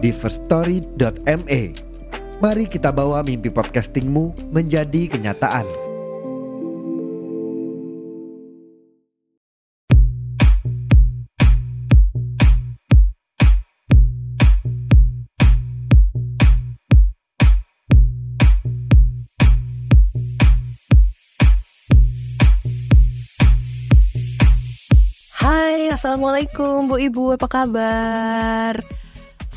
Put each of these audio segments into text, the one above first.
di firststory.me. Mari kita bawa mimpi podcastingmu menjadi kenyataan. Assalamualaikum Bu Ibu, apa kabar?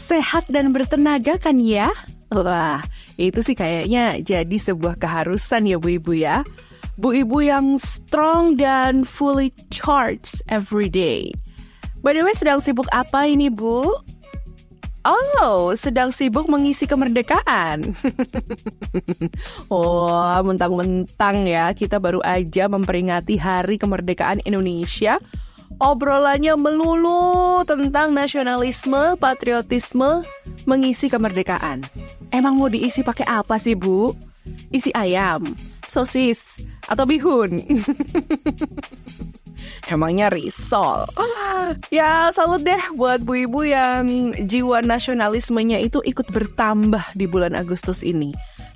Sehat dan bertenaga kan ya? Wah, itu sih kayaknya jadi sebuah keharusan ya Bu Ibu ya. Bu Ibu yang strong dan fully charged every day. By the way, sedang sibuk apa ini Bu? Oh, sedang sibuk mengisi kemerdekaan. oh, mentang-mentang ya, kita baru aja memperingati Hari Kemerdekaan Indonesia. Obrolannya melulu tentang nasionalisme, patriotisme, mengisi kemerdekaan. Emang mau diisi pakai apa sih, Bu? Isi ayam, sosis, atau bihun? Emangnya risol. Ya salut deh buat bu ibu yang jiwa nasionalismenya itu ikut bertambah di bulan Agustus ini.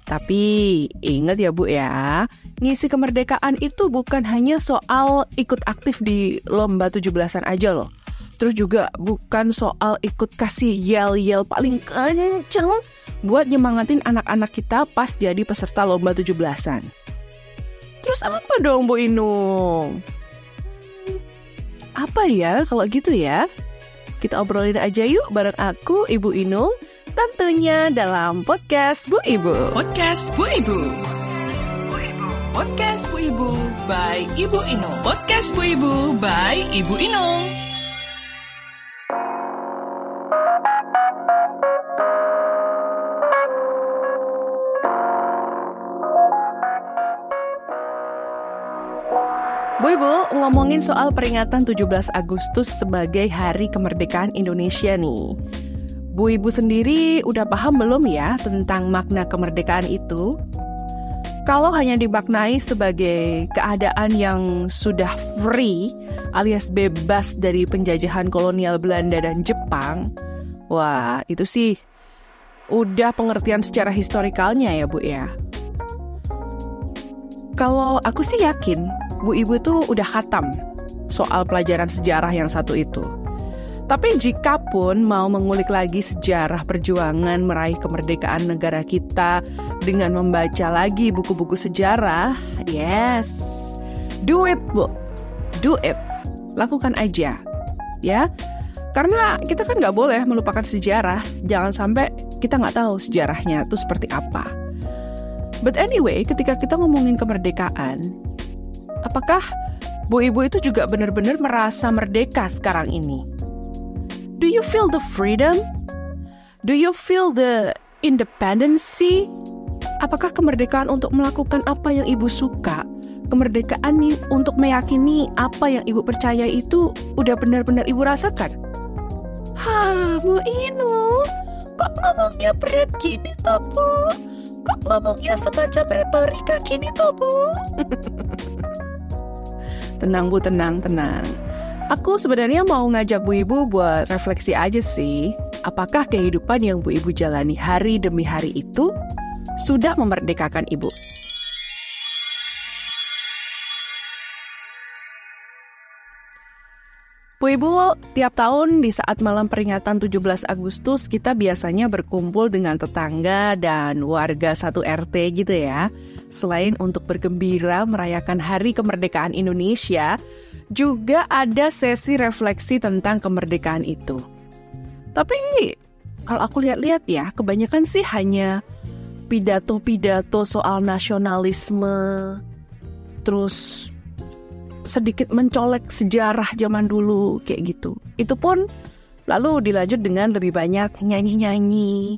Tapi ingat ya bu ya, ngisi kemerdekaan itu bukan hanya soal ikut aktif di lomba 17-an aja loh. Terus juga bukan soal ikut kasih yel-yel paling kenceng buat nyemangatin anak-anak kita pas jadi peserta lomba 17-an. Terus apa dong Bu Inung? Apa ya kalau gitu ya? Kita obrolin aja yuk bareng aku, Ibu Inung, tentunya dalam podcast Bu Ibu. Podcast Bu Ibu. Podcast Bu Ibu by Ibu Inung. Podcast Bu Ibu by Ibu Inung. Bu Ibu, ngomongin soal peringatan 17 Agustus sebagai Hari Kemerdekaan Indonesia nih. Bu Ibu sendiri udah paham belum ya tentang makna kemerdekaan itu? Kalau hanya dimaknai sebagai keadaan yang sudah free alias bebas dari penjajahan kolonial Belanda dan Jepang, wah itu sih udah pengertian secara historikalnya ya Bu ya. Kalau aku sih yakin Bu Ibu tuh udah khatam soal pelajaran sejarah yang satu itu. Tapi jika pun mau mengulik lagi sejarah perjuangan meraih kemerdekaan negara kita dengan membaca lagi buku-buku sejarah, yes, do it bu, do it, lakukan aja, ya. Karena kita kan nggak boleh melupakan sejarah, jangan sampai kita nggak tahu sejarahnya itu seperti apa. But anyway, ketika kita ngomongin kemerdekaan, apakah Bu Ibu itu juga benar-benar merasa merdeka sekarang ini? Do you feel the freedom? Do you feel the independency? Apakah kemerdekaan untuk melakukan apa yang ibu suka? Kemerdekaan nih untuk meyakini apa yang ibu percaya itu udah benar-benar ibu rasakan? Hah, Bu Inu, kok ngomongnya berat gini toh, Bu? Kok ngomongnya semacam retorika gini toh, Bu? tenang, Bu, tenang, tenang. Aku sebenarnya mau ngajak Bu Ibu buat refleksi aja sih. Apakah kehidupan yang Bu Ibu jalani hari demi hari itu sudah memerdekakan Ibu? Bu Ibu, tiap tahun di saat malam peringatan 17 Agustus kita biasanya berkumpul dengan tetangga dan warga satu RT gitu ya. Selain untuk bergembira merayakan Hari Kemerdekaan Indonesia, juga ada sesi refleksi tentang kemerdekaan itu. Tapi kalau aku lihat-lihat ya, kebanyakan sih hanya pidato-pidato soal nasionalisme, terus sedikit mencolek sejarah zaman dulu kayak gitu. Itu pun Lalu dilanjut dengan lebih banyak nyanyi-nyanyi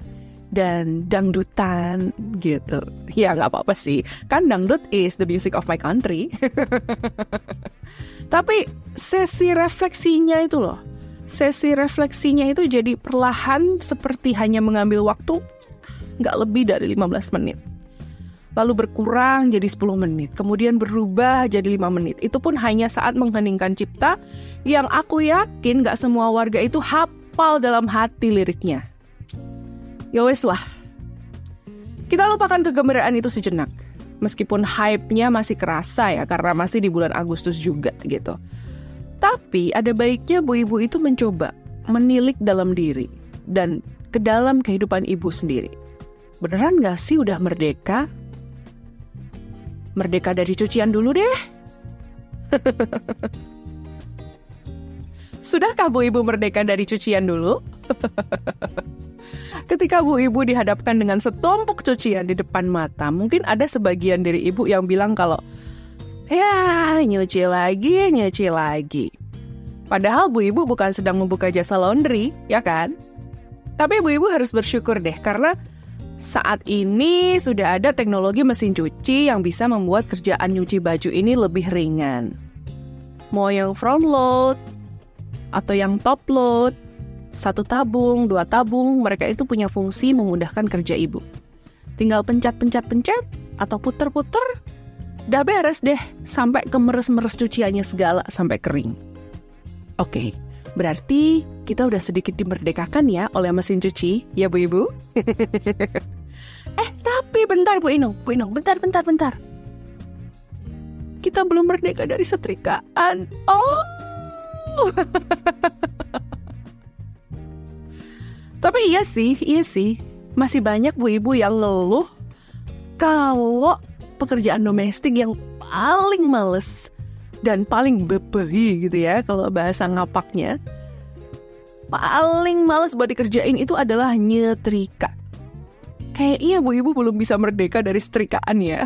dan dangdutan gitu. Ya nggak apa-apa sih, kan dangdut is the music of my country. Tapi sesi refleksinya itu loh, sesi refleksinya itu jadi perlahan seperti hanya mengambil waktu nggak lebih dari 15 menit. Lalu berkurang jadi 10 menit, kemudian berubah jadi 5 menit. Itu pun hanya saat mengheningkan cipta yang aku yakin gak semua warga itu hafal dalam hati liriknya. Ya wes lah. Kita lupakan kegembiraan itu sejenak. Meskipun hype-nya masih kerasa ya karena masih di bulan Agustus juga gitu. Tapi ada baiknya bu ibu itu mencoba menilik dalam diri dan ke dalam kehidupan ibu sendiri. Beneran gak sih udah merdeka? Merdeka dari cucian dulu deh. Sudahkah Bu Ibu merdeka dari cucian dulu? Ketika Bu Ibu dihadapkan dengan setumpuk cucian di depan mata, mungkin ada sebagian dari Ibu yang bilang kalau ya nyuci lagi, nyuci lagi. Padahal Bu Ibu bukan sedang membuka jasa laundry, ya kan? Tapi Bu Ibu harus bersyukur deh karena saat ini sudah ada teknologi mesin cuci yang bisa membuat kerjaan nyuci baju ini lebih ringan. Mau yang front load, atau yang top load, satu tabung, dua tabung, mereka itu punya fungsi memudahkan kerja ibu. Tinggal pencet-pencet-pencet atau puter-puter, udah beres deh sampai ke meres-meres cuciannya segala sampai kering. Oke, berarti kita udah sedikit dimerdekakan ya oleh mesin cuci, ya Bu Ibu? eh, tapi bentar Bu Inung, Bu Inung, bentar, bentar, bentar. Kita belum merdeka dari setrikaan. Oh, Tapi iya sih, iya sih. Masih banyak bu ibu yang ngeluh kalau pekerjaan domestik yang paling males dan paling bebehi gitu ya kalau bahasa ngapaknya. Paling males buat dikerjain itu adalah nyetrika. Kayaknya bu ibu belum bisa merdeka dari setrikaan ya.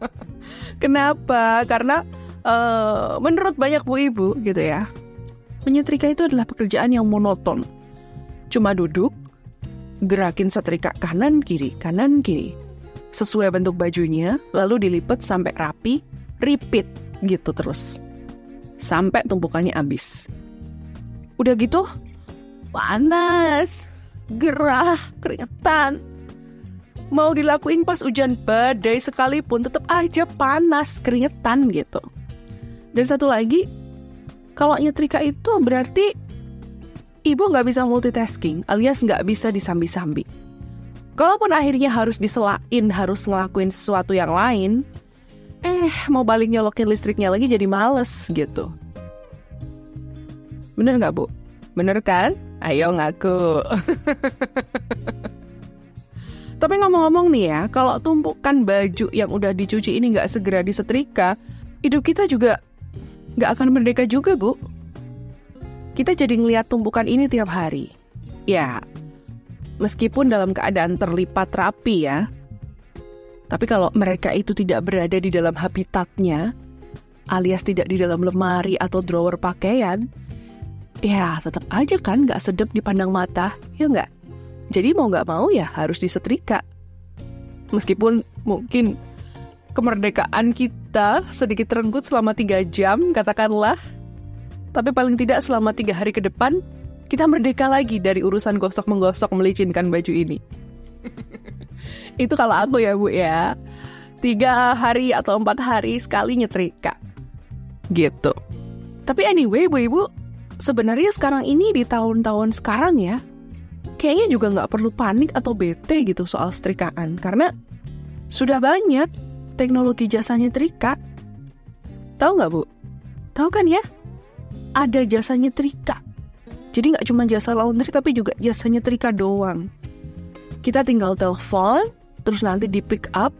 Kenapa? Karena uh, menurut banyak bu ibu gitu ya, menyetrika itu adalah pekerjaan yang monoton. Cuma duduk, gerakin setrika kanan kiri, kanan kiri. Sesuai bentuk bajunya, lalu dilipat sampai rapi, repeat gitu terus. Sampai tumpukannya habis. Udah gitu, panas, gerah, keringetan. Mau dilakuin pas hujan badai sekalipun tetap aja panas, keringetan gitu. Dan satu lagi, kalau nyetrika itu berarti ibu nggak bisa multitasking alias nggak bisa disambi-sambi. Kalaupun akhirnya harus diselain, harus ngelakuin sesuatu yang lain, eh mau balik nyolokin listriknya lagi jadi males gitu. Bener nggak bu? Bener kan? Ayo ngaku. Tapi ngomong-ngomong nih ya, kalau tumpukan baju yang udah dicuci ini nggak segera disetrika, hidup kita juga nggak akan merdeka juga, Bu. Kita jadi ngeliat tumpukan ini tiap hari. Ya, meskipun dalam keadaan terlipat rapi ya. Tapi kalau mereka itu tidak berada di dalam habitatnya, alias tidak di dalam lemari atau drawer pakaian, ya tetap aja kan nggak sedap dipandang mata, ya nggak? Jadi mau nggak mau ya harus disetrika. Meskipun mungkin kemerdekaan kita sedikit renggut selama tiga jam, katakanlah. Tapi paling tidak selama tiga hari ke depan, kita merdeka lagi dari urusan gosok-menggosok melicinkan baju ini. Itu kalau aku ya Bu ya. Tiga hari atau empat hari sekali nyetrika. Gitu. Tapi anyway Bu Ibu, sebenarnya sekarang ini di tahun-tahun sekarang ya, kayaknya juga nggak perlu panik atau bete gitu soal setrikaan. Karena sudah banyak teknologi jasanya nyetrika. Tahu nggak bu? Tahu kan ya? Ada jasanya nyetrika. Jadi nggak cuma jasa laundry tapi juga jasa nyetrika doang. Kita tinggal telepon, terus nanti di pick up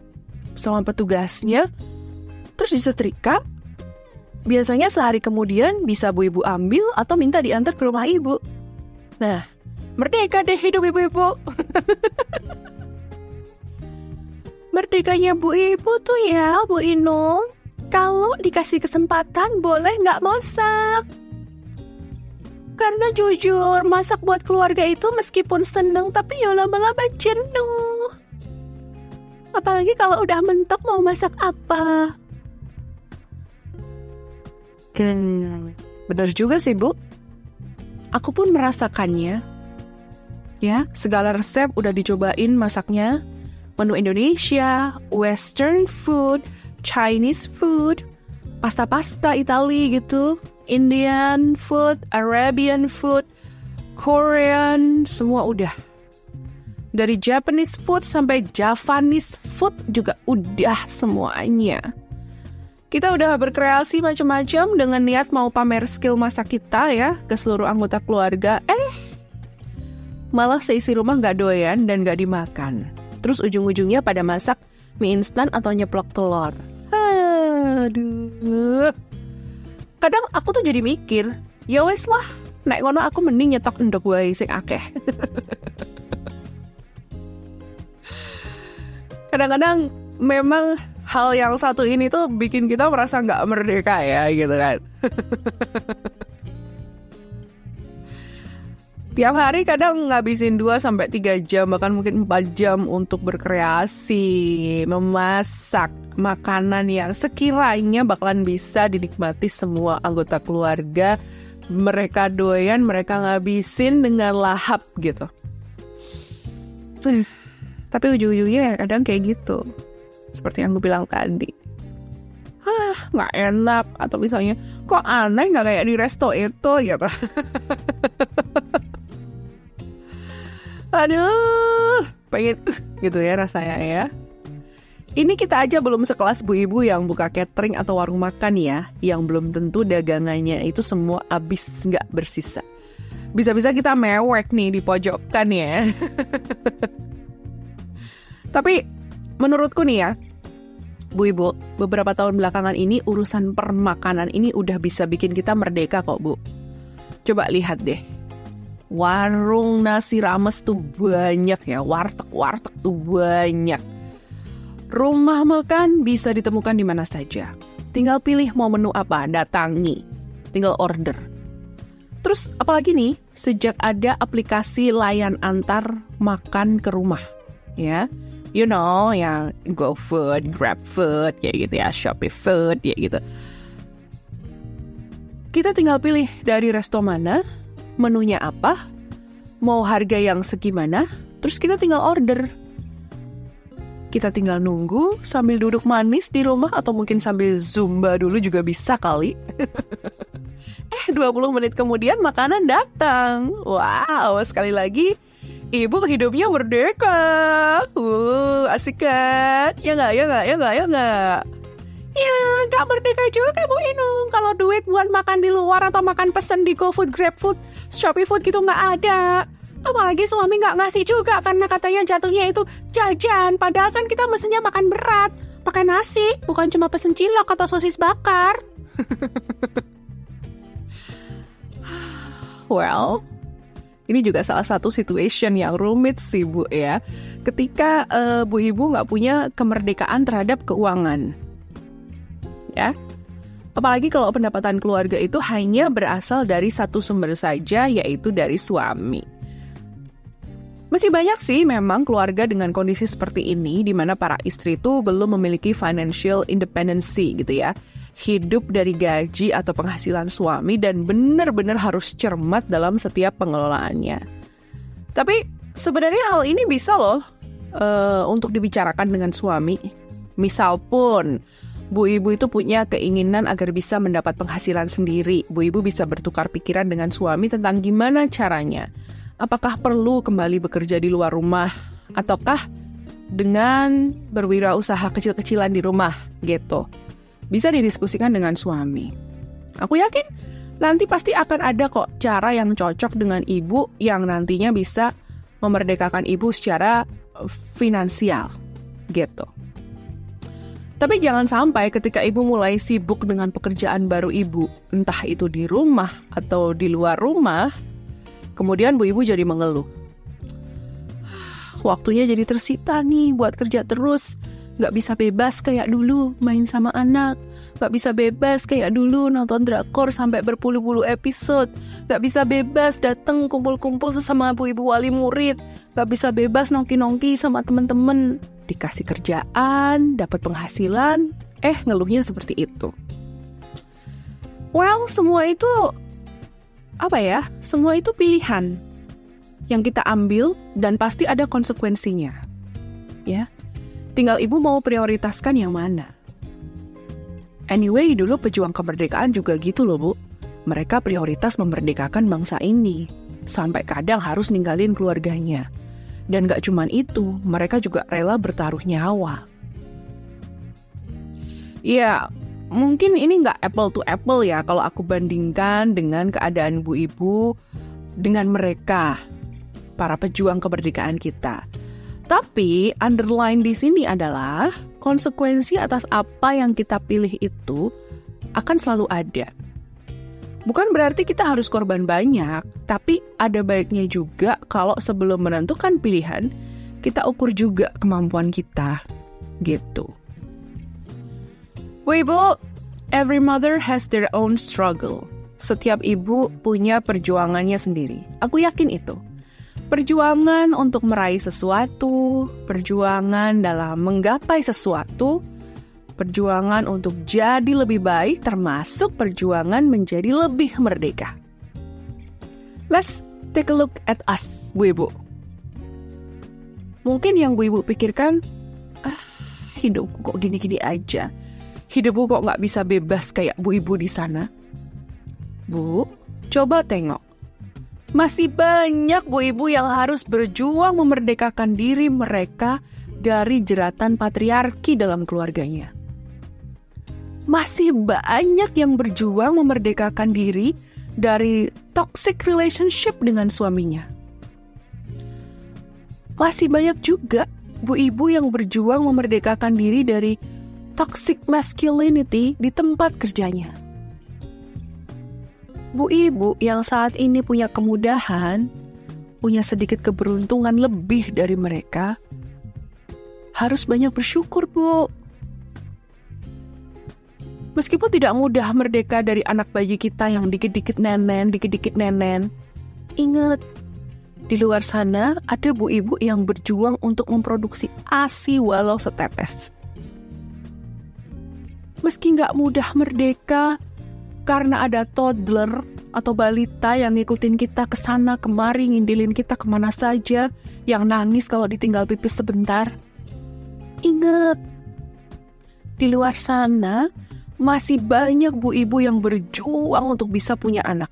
sama petugasnya, terus disetrika. Biasanya sehari kemudian bisa bu ibu ambil atau minta diantar ke rumah ibu. Nah, merdeka deh hidup ibu-ibu. Merdekanya Bu Ibu tuh ya, Bu Inung. Kalau dikasih kesempatan boleh nggak masak. Karena jujur, masak buat keluarga itu meskipun seneng, tapi ya lama-lama jenuh. Apalagi kalau udah mentok mau masak apa. Hmm, bener juga sih, Bu. Aku pun merasakannya. Ya, segala resep udah dicobain masaknya. Menu Indonesia, Western food, Chinese food, pasta-pasta Itali gitu, Indian food, Arabian food, Korean, semua udah. Dari Japanese food sampai Javanese food juga udah semuanya. Kita udah berkreasi macam-macam dengan niat mau pamer skill masak kita ya ke seluruh anggota keluarga. Eh, malah seisi rumah nggak doyan dan nggak dimakan. Terus ujung-ujungnya pada masak mie instan atau nyeplok telur. Aduh. Kadang aku tuh jadi mikir, ya wes lah, naik ngono aku mending nyetok endok wae sing akeh. Kadang-kadang memang hal yang satu ini tuh bikin kita merasa nggak merdeka ya gitu kan. Tiap hari kadang ngabisin 2 sampai 3 jam bahkan mungkin 4 jam untuk berkreasi, memasak makanan yang sekiranya bakalan bisa dinikmati semua anggota keluarga. Mereka doyan, mereka ngabisin dengan lahap gitu. Tapi ujung-ujungnya ya kadang kayak gitu. Seperti yang gue bilang tadi. Hah, nggak enak. Atau misalnya, kok aneh nggak kayak di resto itu gitu. Aduh, pengen uh, gitu ya rasanya ya. Ini kita aja belum sekelas bu ibu yang buka catering atau warung makan ya, yang belum tentu dagangannya itu semua habis nggak bersisa. Bisa-bisa kita mewek nih di pojokan ya. Tapi menurutku nih ya, Bu Ibu, beberapa tahun belakangan ini urusan permakanan ini udah bisa bikin kita merdeka kok, Bu. Coba lihat deh, warung nasi rames tuh banyak ya, warteg-warteg tuh banyak. Rumah makan bisa ditemukan di mana saja. Tinggal pilih mau menu apa, datangi. Tinggal order. Terus apalagi nih, sejak ada aplikasi layan antar makan ke rumah, ya. You know, yang GoFood, GrabFood, kayak gitu ya, Shopee Food, ya gitu. Kita tinggal pilih dari resto mana, menunya apa, mau harga yang segimana, terus kita tinggal order. Kita tinggal nunggu sambil duduk manis di rumah atau mungkin sambil zumba dulu juga bisa kali. eh 20 menit kemudian makanan datang. Wow, sekali lagi ibu hidupnya merdeka. Uh, asik kan? Ya nggak, ya nggak, ya nggak, ya nggak. Ya, nggak merdeka juga Bu Inung. Kalau duit buat makan di luar atau makan pesen di GoFood, GrabFood, Shopee Food gitu nggak ada. Apalagi suami nggak ngasih juga karena katanya jatuhnya itu jajan. Padahal kan kita mestinya makan berat. Pakai nasi, bukan cuma pesen cilok atau sosis bakar. well, ini juga salah satu situation yang rumit sih Bu ya. Ketika uh, Bu Ibu nggak punya kemerdekaan terhadap keuangan. Ya, Apalagi kalau pendapatan keluarga itu hanya berasal dari satu sumber saja, yaitu dari suami. Masih banyak sih memang keluarga dengan kondisi seperti ini di mana para istri itu belum memiliki financial independency gitu ya. Hidup dari gaji atau penghasilan suami dan benar-benar harus cermat dalam setiap pengelolaannya. Tapi sebenarnya hal ini bisa loh uh, untuk dibicarakan dengan suami. Misal pun Bu Ibu itu punya keinginan agar bisa mendapat penghasilan sendiri. Bu Ibu bisa bertukar pikiran dengan suami tentang gimana caranya apakah perlu kembali bekerja di luar rumah ataukah dengan berwirausaha kecil-kecilan di rumah gitu. Bisa didiskusikan dengan suami. Aku yakin nanti pasti akan ada kok cara yang cocok dengan ibu yang nantinya bisa memerdekakan ibu secara finansial gitu. Tapi jangan sampai ketika ibu mulai sibuk dengan pekerjaan baru ibu, entah itu di rumah atau di luar rumah, Kemudian Bu Ibu jadi mengeluh. Waktunya jadi tersita nih buat kerja terus. Gak bisa bebas kayak dulu main sama anak. Gak bisa bebas kayak dulu nonton drakor sampai berpuluh-puluh episode. Gak bisa bebas dateng kumpul-kumpul sesama ibu-ibu wali murid. Gak bisa bebas nongki-nongki sama temen-temen. Dikasih kerjaan, dapat penghasilan, eh ngeluhnya seperti itu. Well, semua itu apa ya? Semua itu pilihan yang kita ambil dan pasti ada konsekuensinya. Ya. Tinggal ibu mau prioritaskan yang mana. Anyway, dulu pejuang kemerdekaan juga gitu loh, Bu. Mereka prioritas memerdekakan bangsa ini. Sampai kadang harus ninggalin keluarganya. Dan gak cuman itu, mereka juga rela bertaruh nyawa. Ya, mungkin ini nggak apple to apple ya kalau aku bandingkan dengan keadaan bu ibu dengan mereka, para pejuang kemerdekaan kita. Tapi underline di sini adalah konsekuensi atas apa yang kita pilih itu akan selalu ada. Bukan berarti kita harus korban banyak, tapi ada baiknya juga kalau sebelum menentukan pilihan, kita ukur juga kemampuan kita. Gitu. Ibu, every mother has their own struggle. Setiap ibu punya perjuangannya sendiri. Aku yakin itu. Perjuangan untuk meraih sesuatu, perjuangan dalam menggapai sesuatu, perjuangan untuk jadi lebih baik, termasuk perjuangan menjadi lebih merdeka. Let's take a look at us, Bu Ibu. Mungkin yang Bu Ibu pikirkan, ah, hidupku kok gini-gini aja. Hidupku kok nggak bisa bebas kayak Bu Ibu di sana. Bu, coba tengok masih banyak bu ibu yang harus berjuang memerdekakan diri mereka dari jeratan patriarki dalam keluarganya. Masih banyak yang berjuang memerdekakan diri dari toxic relationship dengan suaminya. Masih banyak juga bu ibu yang berjuang memerdekakan diri dari toxic masculinity di tempat kerjanya Bu ibu yang saat ini punya kemudahan, punya sedikit keberuntungan lebih dari mereka, harus banyak bersyukur, Bu. Meskipun tidak mudah merdeka dari anak bayi kita yang dikit-dikit nenen, dikit-dikit nenen, ingat, di luar sana ada bu ibu yang berjuang untuk memproduksi ASI walau setetes. Meski nggak mudah merdeka, karena ada toddler atau balita yang ngikutin kita ke sana kemari ngintilin kita ke mana saja yang nangis kalau ditinggal pipis sebentar. Ingat, di luar sana masih banyak bu ibu yang berjuang untuk bisa punya anak.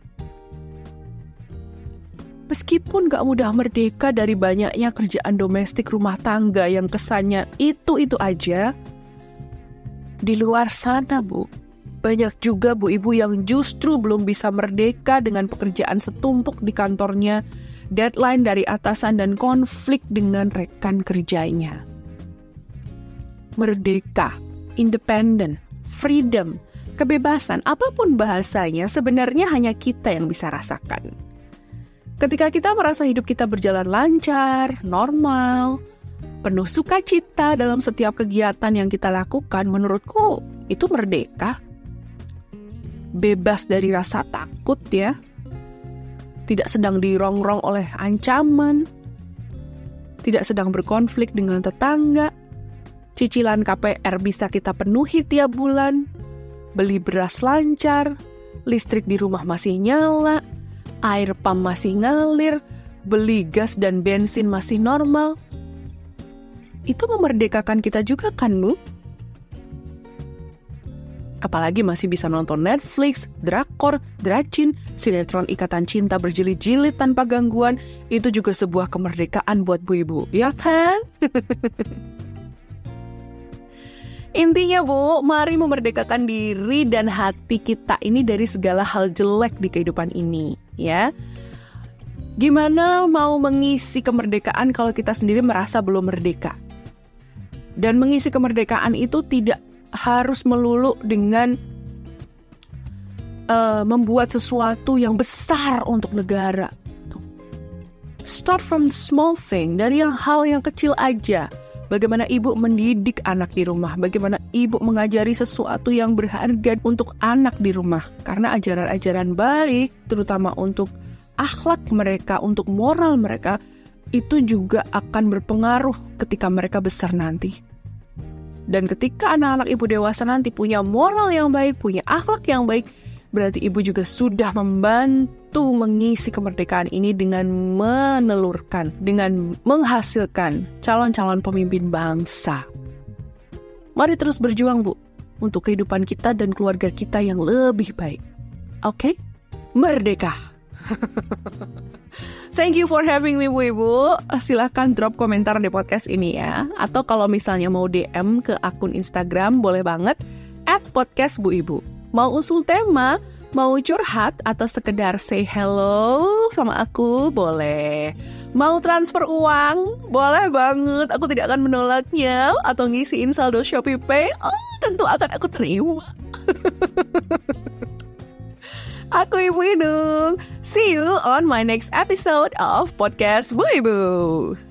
Meskipun gak mudah merdeka dari banyaknya kerjaan domestik rumah tangga yang kesannya itu-itu aja, di luar sana bu, banyak juga bu ibu yang justru belum bisa merdeka dengan pekerjaan setumpuk di kantornya, deadline dari atasan dan konflik dengan rekan kerjanya. Merdeka, independen, freedom, kebebasan, apa pun bahasanya sebenarnya hanya kita yang bisa rasakan. Ketika kita merasa hidup kita berjalan lancar, normal, penuh sukacita dalam setiap kegiatan yang kita lakukan, menurutku itu merdeka bebas dari rasa takut ya. Tidak sedang dirongrong oleh ancaman. Tidak sedang berkonflik dengan tetangga. Cicilan KPR bisa kita penuhi tiap bulan. Beli beras lancar. Listrik di rumah masih nyala. Air pam masih ngalir. Beli gas dan bensin masih normal. Itu memerdekakan kita juga kan, Bu? Apalagi masih bisa nonton Netflix, drakor, dracin, sinetron ikatan cinta berjilid-jilid tanpa gangguan, itu juga sebuah kemerdekaan buat bu ibu, ya kan? Intinya Bu, mari memerdekakan diri dan hati kita ini dari segala hal jelek di kehidupan ini, ya. Gimana mau mengisi kemerdekaan kalau kita sendiri merasa belum merdeka? Dan mengisi kemerdekaan itu tidak harus melulu dengan uh, membuat sesuatu yang besar untuk negara. Start from small thing, dari yang hal yang kecil aja. Bagaimana ibu mendidik anak di rumah, bagaimana ibu mengajari sesuatu yang berharga untuk anak di rumah. Karena ajaran-ajaran baik, terutama untuk akhlak mereka, untuk moral mereka, itu juga akan berpengaruh ketika mereka besar nanti. Dan ketika anak-anak ibu dewasa nanti punya moral yang baik, punya akhlak yang baik, berarti ibu juga sudah membantu mengisi kemerdekaan ini dengan menelurkan, dengan menghasilkan calon-calon pemimpin bangsa. Mari terus berjuang, Bu, untuk kehidupan kita dan keluarga kita yang lebih baik. Oke? Okay? Merdeka! Thank you for having me Bu Ibu. Silahkan drop komentar di podcast ini ya. Atau kalau misalnya mau DM ke akun Instagram boleh banget at podcast Bu Ibu. Mau usul tema, mau curhat atau sekedar say hello sama aku boleh. Mau transfer uang? Boleh banget, aku tidak akan menolaknya. Atau ngisiin saldo Shopee Pay? Oh, tentu akan aku terima. Aku Ibu Inung. See you on my next episode of Podcast Bu Ibu.